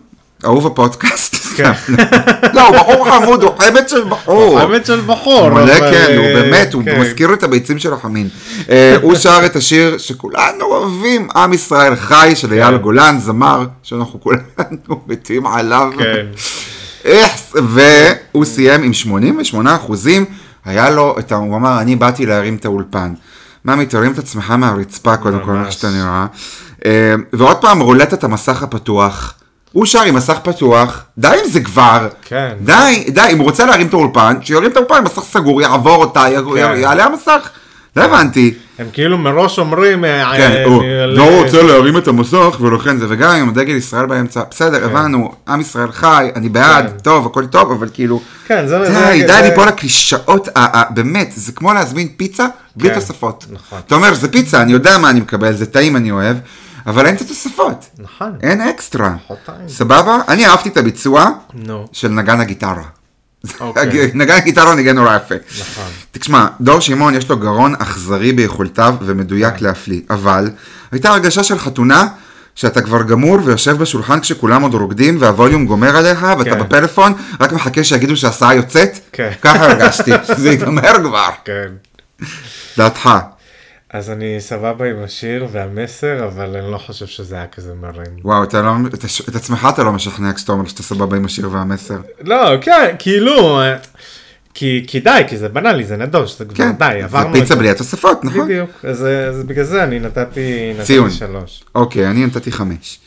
אהוב הפודקאסט. כן. לא, הוא בחור חמוד, הוא חמד של בחור. האמת של בחור. מלא אבל, כן, הוא אה, באמת, הוא כן. מזכיר את הביצים של החמין. אה, הוא שר את השיר שכולנו אוהבים, עם ישראל חי, של אייל כן. גולן, זמר, שאנחנו כולנו מתים עליו. כן. והוא סיים עם 88 אחוזים, היה לו, את ה- הוא אמר, אני באתי להרים את האולפן. ממי, תרים את עצמך מהרצפה קודם כל, איך. שאתה נראה. אה, ועוד פעם, רולטת המסך הפתוח. הוא שר עם מסך פתוח, די עם זה כבר. כן. די, די, אם הוא רוצה להרים את האולפן, שירים את האולפן, מסך סגור, יעבור אותה, כן. יעלה המסך. לא הבנתי. הם כאילו מראש אומרים... אה, כן, אה, הוא אה, לא רוצה להרים את המסך ולכן זה, וגם עם דגל ישראל באמצע, בסדר, הבנו, עם ישראל חי, אני בעד, כן. טוב, הכל טוב, אבל כאילו, כן, זה... די, זה- די ליפול לקלישאות, באמת, זה כמו להזמין פיצה בלי כן, תוספות. נכון. אתה אומר, זה פיצה, אני יודע מה אני מקבל, זה טעים, אני אוהב, אבל אין את התוספות, נכון. אין אקסטרה. חוטיים. סבבה? אני אהבתי את הביצוע. של נגן הגיטרה. אוקיי. נגן הגיטרה ניגן נורא יפה. נכון. תשמע, דור שמעון יש לו גרון אכזרי ביכולתיו ומדויק כן. להפליא, אבל הייתה הרגשה של חתונה שאתה כבר גמור ויושב בשולחן כשכולם עוד רוקדים והווליום גומר עליך ואתה כן. בפלאפון, רק מחכה שיגידו שההסעה יוצאת, כן. ככה הרגשתי, שזה ייגמר כבר. כן. דעתך. אז אני סבבה עם השיר והמסר, אבל אני לא חושב שזה היה כזה מרים. וואו, אתה לא, את, את עצמך אתה לא משכנע כשאתה אומר שאתה סבבה עם השיר והמסר. לא, כן, כאילו, אה, כי, כי די, כי זה בנאלי, זה נדוש, זה כבר כן, די, זה עברנו פיצה את בלי התוספות, נכון? בדיוק, אז, אה, אז בגלל זה אני נתתי, נתתי ציון. שלוש. אוקיי, אני נתתי חמש.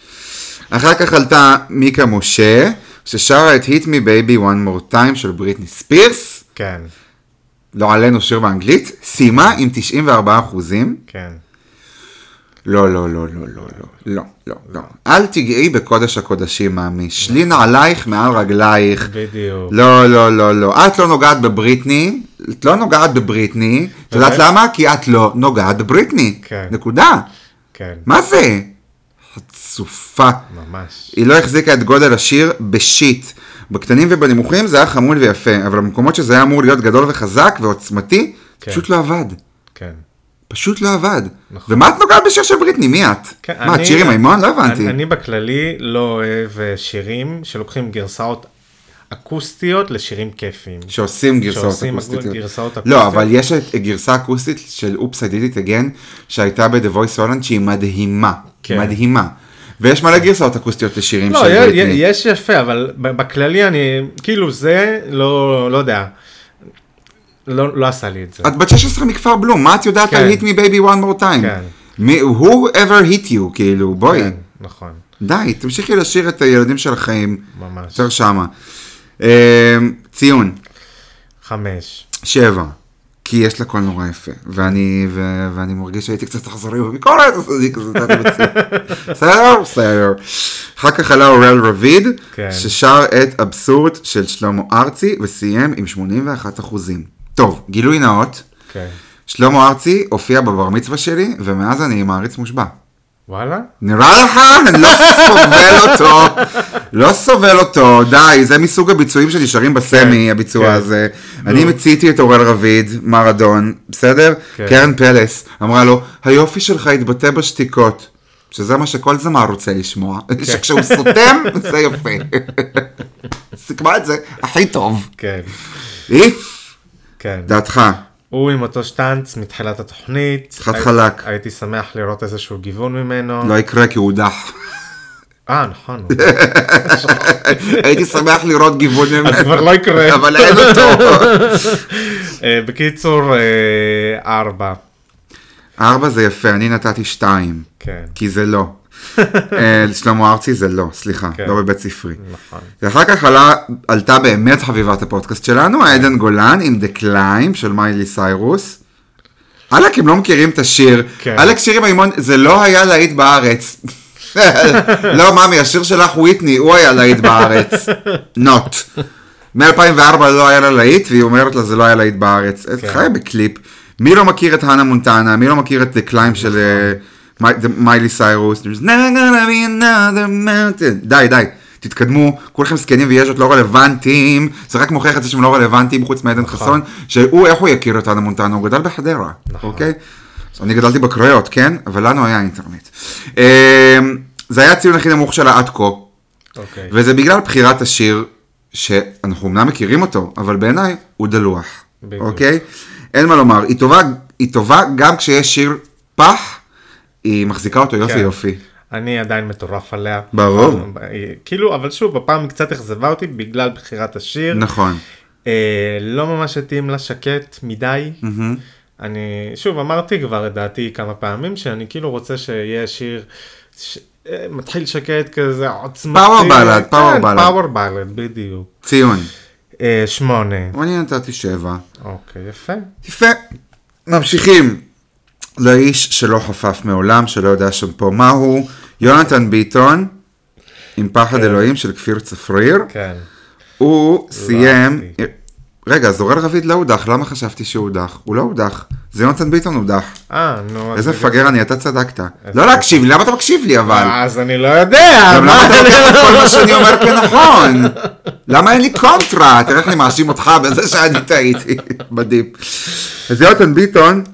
אחר כך עלתה מיקה משה, ששרה את Hit Me Baby One More Time של בריטני ספירס. כן, לא עלינו שיר באנגלית, סיימה עם 94 אחוזים. כן. לא, לא, לא, לא, לא, לא, לא, לא, לא. אל תגעי בקודש הקודשים, מאמי. שלי נעלייך מעל רגלייך. בדיוק. לא, לא, לא, לא. את לא נוגעת בבריטני, את לא נוגעת בבריטני. את יודעת באמת? למה? כי את לא נוגעת בבריטני. כן. נקודה. כן. מה זה? חצופה. ממש. היא לא החזיקה את גודל השיר בשיט. בקטנים ובנמוכים זה היה חמוד ויפה, אבל במקומות שזה היה אמור להיות גדול וחזק ועוצמתי, כן. פשוט לא עבד. כן. פשוט לא עבד. נכון. ומה את נוגעת בשיר של בריטני? מי את? כן, מה, את אני- שירי מימון? לא הבנתי. אני, אני בכללי לא אוהב אה, שירים שלוקחים גרסאות אקוסטיות לשירים כיפיים. שעושים גרסאות שעושים אקוסטיות. גרסאות לא, אקוסטיות. אבל יש את גרסה אקוסטית של אופס I did it again, שהייתה ב-The Voice Holland, שהיא מדהימה. כן. מדהימה. ויש מלא גרסאות אקוסטיות לשירים לא, של בריטני. יש יפה, אבל בכללי אני, כאילו זה, לא, לא יודע, לא, לא עשה לי את זה. את בת 16 מכפר בלום, מה את יודעת כן. על hit me baby one more time? כן. מי- who ever hit you, כאילו, בואי. כן, נכון, די, תמשיכי לשיר את הילדים של החיים. ממש. יותר שמה. אה, ציון, חמש. שבע. כי יש לה קול נורא יפה, ואני, ו, ואני מרגיש שהייתי קצת אכזרי בביקורת, אז אני כזה נתתי בציון. בסדר? בסדר. אחר כך עלה אורל רביד, כן. ששר את אבסורד של שלמה ארצי, וסיים עם 81 אחוזים. טוב, גילוי נאות, כן. שלמה ארצי הופיע בבר מצווה שלי, ומאז אני מעריץ מושבע. וואלה? נראה לך? לא סובל אותו. לא סובל אותו, די, זה מסוג הביצועים שנשארים בסמי, הביצוע כן. הזה. אני מציתי את אורל רביד, מרדון, בסדר? כן. קרן פלס אמרה לו, היופי שלך התבטא בשתיקות. שזה מה שכל זמר רוצה לשמוע, כן. שכשהוא סותם, זה יפה. סיכמה את זה הכי טוב. כן. איף, כן. דעתך. הוא עם אותו שטאנץ מתחילת התוכנית. חד חלק. הייתי שמח לראות איזשהו גיוון ממנו. לא יקרה כי הוא הודח. אה, נכון. הייתי שמח לראות גיוון ממנו. אז כבר לא יקרה. אבל אין אותו. אה, בקיצור, אה, ארבע. ארבע זה יפה, אני נתתי שתיים, כן. כי זה לא. אה, שלמה ארצי זה לא, סליחה, כן. לא בבית ספרי. נכון. ואחר כך עלה, עלתה באמת חביבת הפודקאסט שלנו, עדן גולן עם The Climb של מיילי סיירוס. עלק הם לא מכירים את השיר, כן. עלק שירי מימון, זה לא היה להיט בארץ. לא ממי, השיר שלך וויטני, הוא היה להיט בארץ. נוט. מ-2004 לא היה לה להיט, והיא אומרת לה זה לא היה להיט בארץ. כן. חי בקליפ. מי לא מכיר את הנה מונטנה, מי לא מכיר את The Climb של אה, מי- The- מיילי סיירוס. There's never gonna be another mountain. די, די. תתקדמו, כולכם זקנים ויז'ות לא רלוונטיים, זה רק מוכיח את זה שהם לא רלוונטיים חוץ מעדן חסון, שהוא, איך הוא יכיר את אנה מונטנה? הוא גדל בחדרה, אוקיי? אני גדלתי בקריות, כן? אבל לנו היה אינטרנט. אמ, זה היה הציון הכי נמוך שלה עד כה, אוקיי. וזה בגלל בחירת השיר, שאנחנו אמנם מכירים אותו, אבל בעיניי הוא דלוח. אוקיי? אין מה לומר, היא טובה גם כשיש שיר פח, היא מחזיקה אותו יופי כן. יופי. אני עדיין מטורף עליה. ברור. כאילו, אבל שוב, הפעם היא קצת אכזבה אותי בגלל בחירת השיר. נכון. אה, לא ממש התאים לה שקט מדי. אני, שוב, אמרתי כבר את דעתי כמה פעמים, שאני כאילו רוצה שיהיה שיר ש... אה, מתחיל שקט כזה עוצמתי. Ballad, power כן, ballad. פאוור בלד, בדיוק. ציון. אה, שמונה. אני נתתי שבע. אוקיי, יפה. יפה. ממשיכים. לאיש שלא חפף מעולם, שלא יודע שם פה מהו, יונתן ביטון, עם פחד אלוהים של כפיר צפריר. כן. הוא סיים... אהבתי. רגע, אז אורל רביד לא הודח, למה חשבתי שהוא הודח? הוא לא הודח. זה יונתן ביטון הודח. אה, נו. איזה מפגר אני, אתה צדקת. לא להקשיב לי, למה אתה מקשיב לי אבל? אז אני לא יודע. גם מה למה אתה לוקח את כל מה שאני אומר כנכון? למה אין לי קונטרה? תראה איך אני מאשים אותך בזה שאני טעיתי. מדהים. אז יונתן ביטון,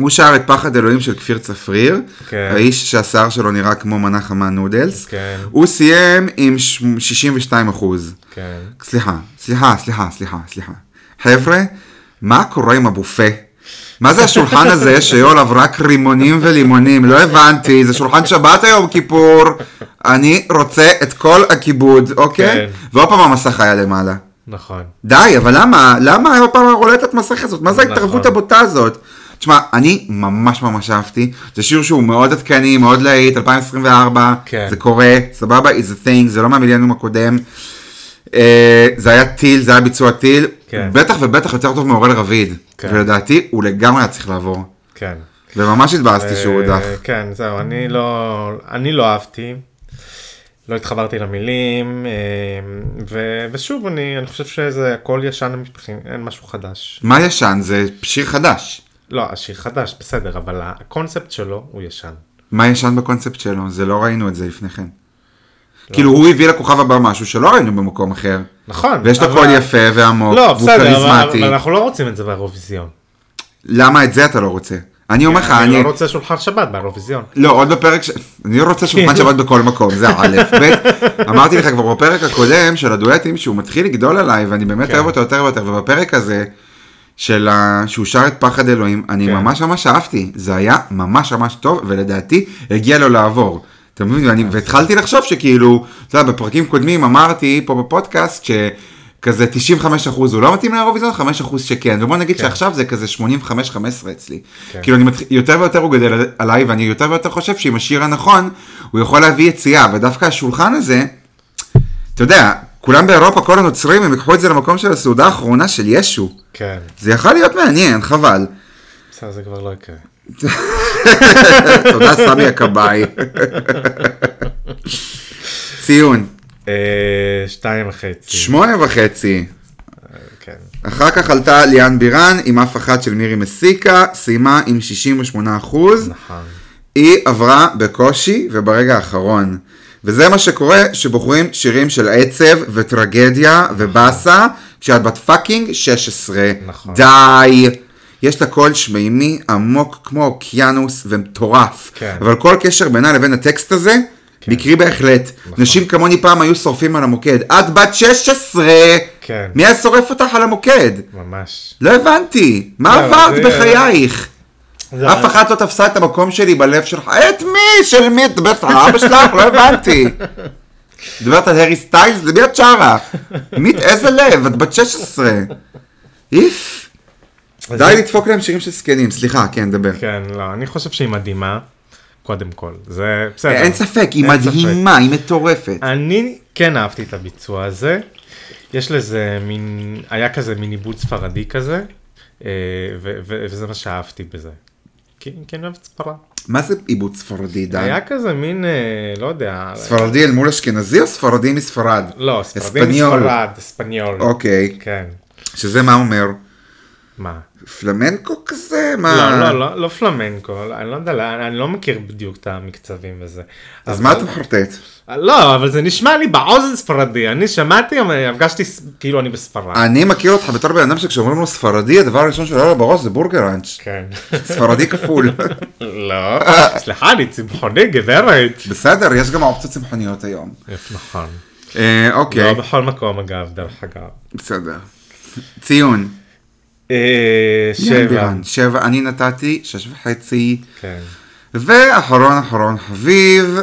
הוא שר את פחד אלוהים של כפיר צפריר, כן. האיש שהשיער שלו נראה כמו מנה חמה נודלס. כן. הוא סיים עם ש- 62 אחוז. כן. סליחה, סליחה, סליחה, סליחה, סליחה. חבר'ה, מה קורה עם הבופה? מה זה השולחן הזה שהיו עליו רק רימונים ולימונים? לא הבנתי, זה שולחן שבת היום כיפור. אני רוצה את כל הכיבוד, אוקיי? כן. ועוד פעם המסך היה למעלה. נכון. די, אבל למה? למה עוד פעם הרולטת מסך הזאת? מה זה נכון. ההתערבות הבוטה הזאת? תשמע, אני ממש ממש אהבתי, זה שיר שהוא מאוד עדכני, מאוד להיט, 2024, כן. זה קורה, סבבה, is a thing, זה לא מהמיליאנום הקודם. אה, זה היה טיל, זה היה ביצוע טיל, כן. בטח ובטח יותר טוב מאורל רביד, כן. ולדעתי הוא לגמרי היה צריך לעבור, כן. וממש התבאסתי שהוא הודח. אה, כן, זהו, אני לא, אני לא אהבתי. לא התחברתי למילים, אה, ו, ושוב, אני, אני חושב שזה הכל ישן מבחינת, אין משהו חדש. מה ישן? זה שיר חדש. לא, השיר חדש, בסדר, אבל הקונספט שלו הוא ישן. מה ישן בקונספט שלו? זה לא ראינו את זה לפני כן. כאילו הוא הביא לכוכב הבא משהו שלא ראינו במקום אחר. נכון. ויש לו אבל- קול יפה ועמוק, לא, והוא כריזמטי. אבל אנחנו לא רוצים את זה באירוויזיון. למה את זה אתה לא רוצה? אני אומר לך, אני... אני לא רוצה שולחן שבת באירוויזיון. לא, עוד בפרק ש... אני לא רוצה שולחן שבת בכל מקום, זה א', ב', אמרתי לך כבר בפרק הקודם של הדואטים שהוא מתחיל לגדול עליי ואני באמת כן. אוהב אותו יותר ויותר, ובפרק הזה של ה... שהוא שר את פחד אלוהים, אני כן. ממש ממש אהבתי, זה היה ממש ממש טוב ולדעתי הגיע לו לעבור. אתה מבין? ואני- והתחלתי לחשוב שכאילו, אתה יודע, בפרקים קודמים אמרתי פה בפודקאסט שכזה 95 אחוז הוא לא מתאים לאירוויזיון, 5 אחוז שכן, ובוא נגיד כן. שעכשיו זה כזה 85-15 אצלי. כן. כאילו אני מתחיל, יותר ויותר הוא גדל עליי ואני יותר ויותר חושב שעם השיר הנכון הוא יכול להביא יציאה ודווקא השולחן הזה, אתה יודע, כולם באירופה, כל הנוצרים, הם ייקחו את זה למקום של הסעודה האחרונה של ישו. כן. זה יכול להיות מעניין, חבל. בסדר, זה כבר לא יקרה. תודה סמי הכבאי. ציון, אה, שתיים וחצי. שמונה וחצי. כן. אחר כך עלתה ליאן בירן עם אף אחת של מירי מסיקה, סיימה עם 68 אחוז. נכון. היא עברה בקושי וברגע האחרון. וזה מה שקורה שבוחרים שירים של עצב וטרגדיה ובאסה כשאת בת fucking 16. נכון. די. יש לה קול שמימי עמוק כמו אוקיינוס ומטורף. כן. אבל כל קשר בינה לבין הטקסט הזה, מקרי בהחלט. נכון. נשים כמוני פעם היו שורפים על המוקד. את בת 16! כן. מי היה שורף אותך על המוקד? ממש. לא הבנתי. מה לא, עברת זה- בחייך? אף אחת לא תפסה את המקום שלי בלב שלך. את מי? של מי? את מדברת על אבא שלך? לא הבנתי. מדברת על הארי סטיילס? למי את שרה? מי? איזה לב? את בת 16. איף. די לדפוק להם שירים של זקנים. סליחה, כן, דבר. כן, לא, אני חושב שהיא מדהימה, קודם כל. זה בסדר. אין ספק, היא. מדהימה, היא מטורפת. אני כן אהבתי את הביצוע הזה. יש לזה מין, היה כזה מין עיבוד ספרדי כזה, אה, וזה מה שאהבתי בזה. כי כי אני אוהב את ספרד. מה זה עיבוד ספרדי, דן? היה כזה מין, אה, לא יודע, ספרדי אל מול אשכנזי או ספרדי מספרד? לא, ספרדי. מספרד, אספניול. אוקיי. כן. שזה מה אומר? מה? פלמנקו כזה? מה? לא, לא, לא, לא פלמנקו, אני לא יודע, אני לא מכיר בדיוק את המקצבים וזה. אז אבל- מה אתה מחרטט? לא, אבל זה נשמע לי באוזן ספרדי, אני שמעתי, אבל הרגשתי ס- כאילו אני בספרד. אני מכיר אותך בתור בן אדם שכשאומרים לו ספרדי, הדבר הראשון שעולה לו בראש זה בורגראנץ'. כן. ספרדי כפול. לא, סליחה, אני צמחוני גברת. בסדר, יש גם אופציות צמחוניות היום. נכון. אה, לא אוקיי, בכל מקום אגב, דרך אגב. בסדר. ציון. אה, שבע. שבע, אני נתתי שש וחצי. כן, ואחרון אחרון חביב,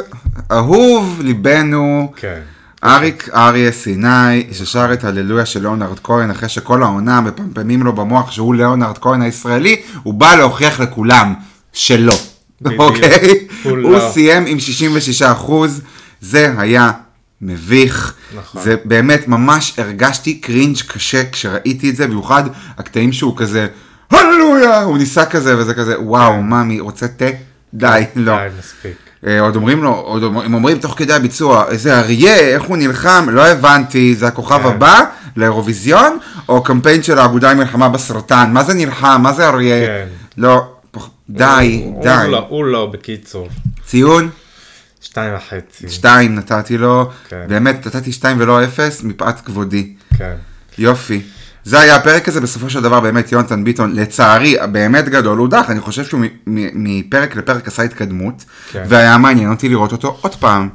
אהוב ליבנו, כן. אריק אריה סיני, ששר את הללויה של ליאונרד כהן, אחרי שכל העונה מפמפמים לו במוח שהוא ליאונרד כהן הישראלי, הוא בא להוכיח לכולם שלא. אוקיי? הוא הוא לא. סיים עם 66 אחוז, זה היה מביך. נכון. זה באמת, ממש הרגשתי קרינג' קשה כשראיתי את זה, במיוחד הקטעים שהוא כזה, הללויה, הוא ניסה כזה וזה כזה, וואו, ממי, רוצה תה? די, לא. די, מספיק. אה, עוד אומרים לו, עוד הם אומרים תוך כדי הביצוע, איזה אריה, איך הוא נלחם, לא הבנתי, זה הכוכב כן. הבא לאירוויזיון, או קמפיין של האגודה למלחמה בסרטן, מה זה נלחם, מה זה אריה, כן. לא, די, די, הוא לא, הוא לא, בקיצור. ציון, שתיים וחצי. שתיים נתתי לו, כן. באמת נתתי שתיים ולא אפס, מפאת כבודי, כן. יופי. זה היה הפרק הזה, בסופו של דבר באמת יונתן ביטון, לצערי, באמת גדול, הוא דח, אני חושב שהוא מפרק לפרק עשה התקדמות, כן. והיה מעניין אותי לראות אותו עוד פעם.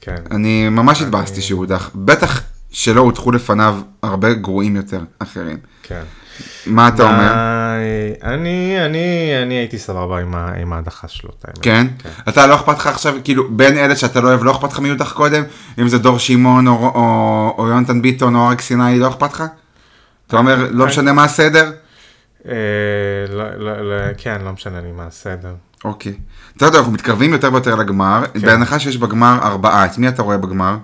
כן. אני ממש התבאסתי שהוא הודח, בטח שלא הודחו לפניו הרבה גרועים יותר אחרים. כן. מה אתה אומר? אני, אני, אני הייתי סבבה עם ההדחה שלו, את האמת. כן? אתה לא אכפת לך עכשיו, כאילו, בין אלה שאתה לא אוהב, לא אכפת לך מי הודח קודם? אם זה דור שמעון או- או או יונתן ביטון או אריק סיני, לא אכפת לך? אתה אומר, לא כן. משנה מה הסדר? אה, לא, לא, לא, כן, לא משנה לי מה הסדר. אוקיי. אתה יודע, אנחנו מתקרבים יותר ויותר לגמר, כן. בהנחה שיש בגמר ארבעה, את מי אתה רואה בגמר?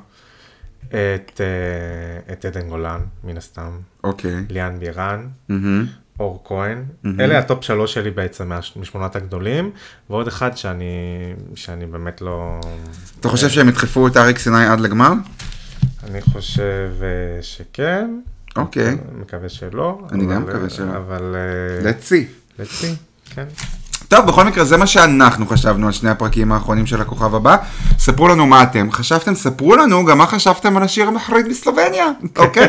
את, אה, את עדן גולן, מן הסתם, אוקיי. ליאן בירן, מהמם. אור כהן, אלה ה top שלוש שלי בעצם משמונת הגדולים, ועוד אחד שאני, שאני באמת לא... אתה חושב שהם ידחפו את אריק סיני עד לגמר? אני חושב אה, שכן, אוקיי. מקווה שלא. אני גם אבל, מקווה שלא. אבל... אה, let's see. let's see, כן. טוב, בכל מקרה, זה מה שאנחנו חשבנו על שני הפרקים האחרונים של הכוכב הבא. ספרו לנו מה אתם חשבתם, ספרו לנו גם מה חשבתם על השיר המחריד מסלובניה, אוקיי?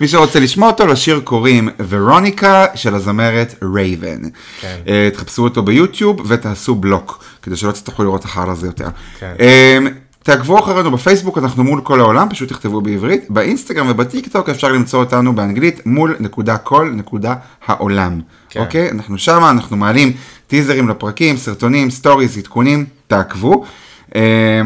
מי שרוצה לשמוע אותו, לשיר קוראים ורוניקה של הזמרת רייבן. כן. אה, תחפשו אותו ביוטיוב ותעשו בלוק, כדי שלא תצטרכו לראות החרא הזה יותר. כן. אה, תעקבו אחרינו בפייסבוק, אנחנו מול כל העולם, פשוט תכתבו בעברית. באינסטגרם ובטיק טוק אפשר למצוא אותנו באנגלית מול נקודה כל נקודה העולם. כן. אוקיי? אנחנו שמה, אנחנו מעלים טיזרים לפרקים, סרטונים, stories, עדכונים, תעקבו. אה,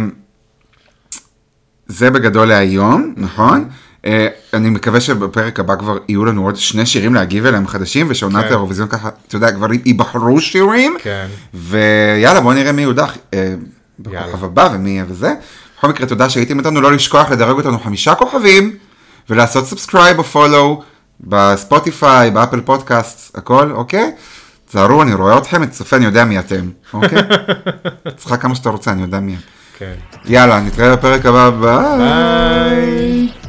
זה בגדול להיום, נכון? אה, אני מקווה שבפרק הבא כבר יהיו לנו עוד שני שירים להגיב אליהם חדשים, ושעונת כן. האירוויזיון ככה, אתה יודע, כבר ייבחרו שירים. כן. ויאללה, בוא נראה מי יודח אה, בכוכב. הבא ומי יהיה וזה. בכל מקרה, תודה שהייתם איתנו, לא לשכוח לדרג אותנו חמישה כוכבים, ולעשות subscribe או follow בספוטיפיי, באפל פודקאסט, הכל, אוקיי? תזהרו, אני רואה אתכם, צופה, אני יודע מי אתם, אוקיי? צחק כמה שאתה רוצה, אני יודע מי. כן. יאללה, נתראה בפרק הבא. ביי.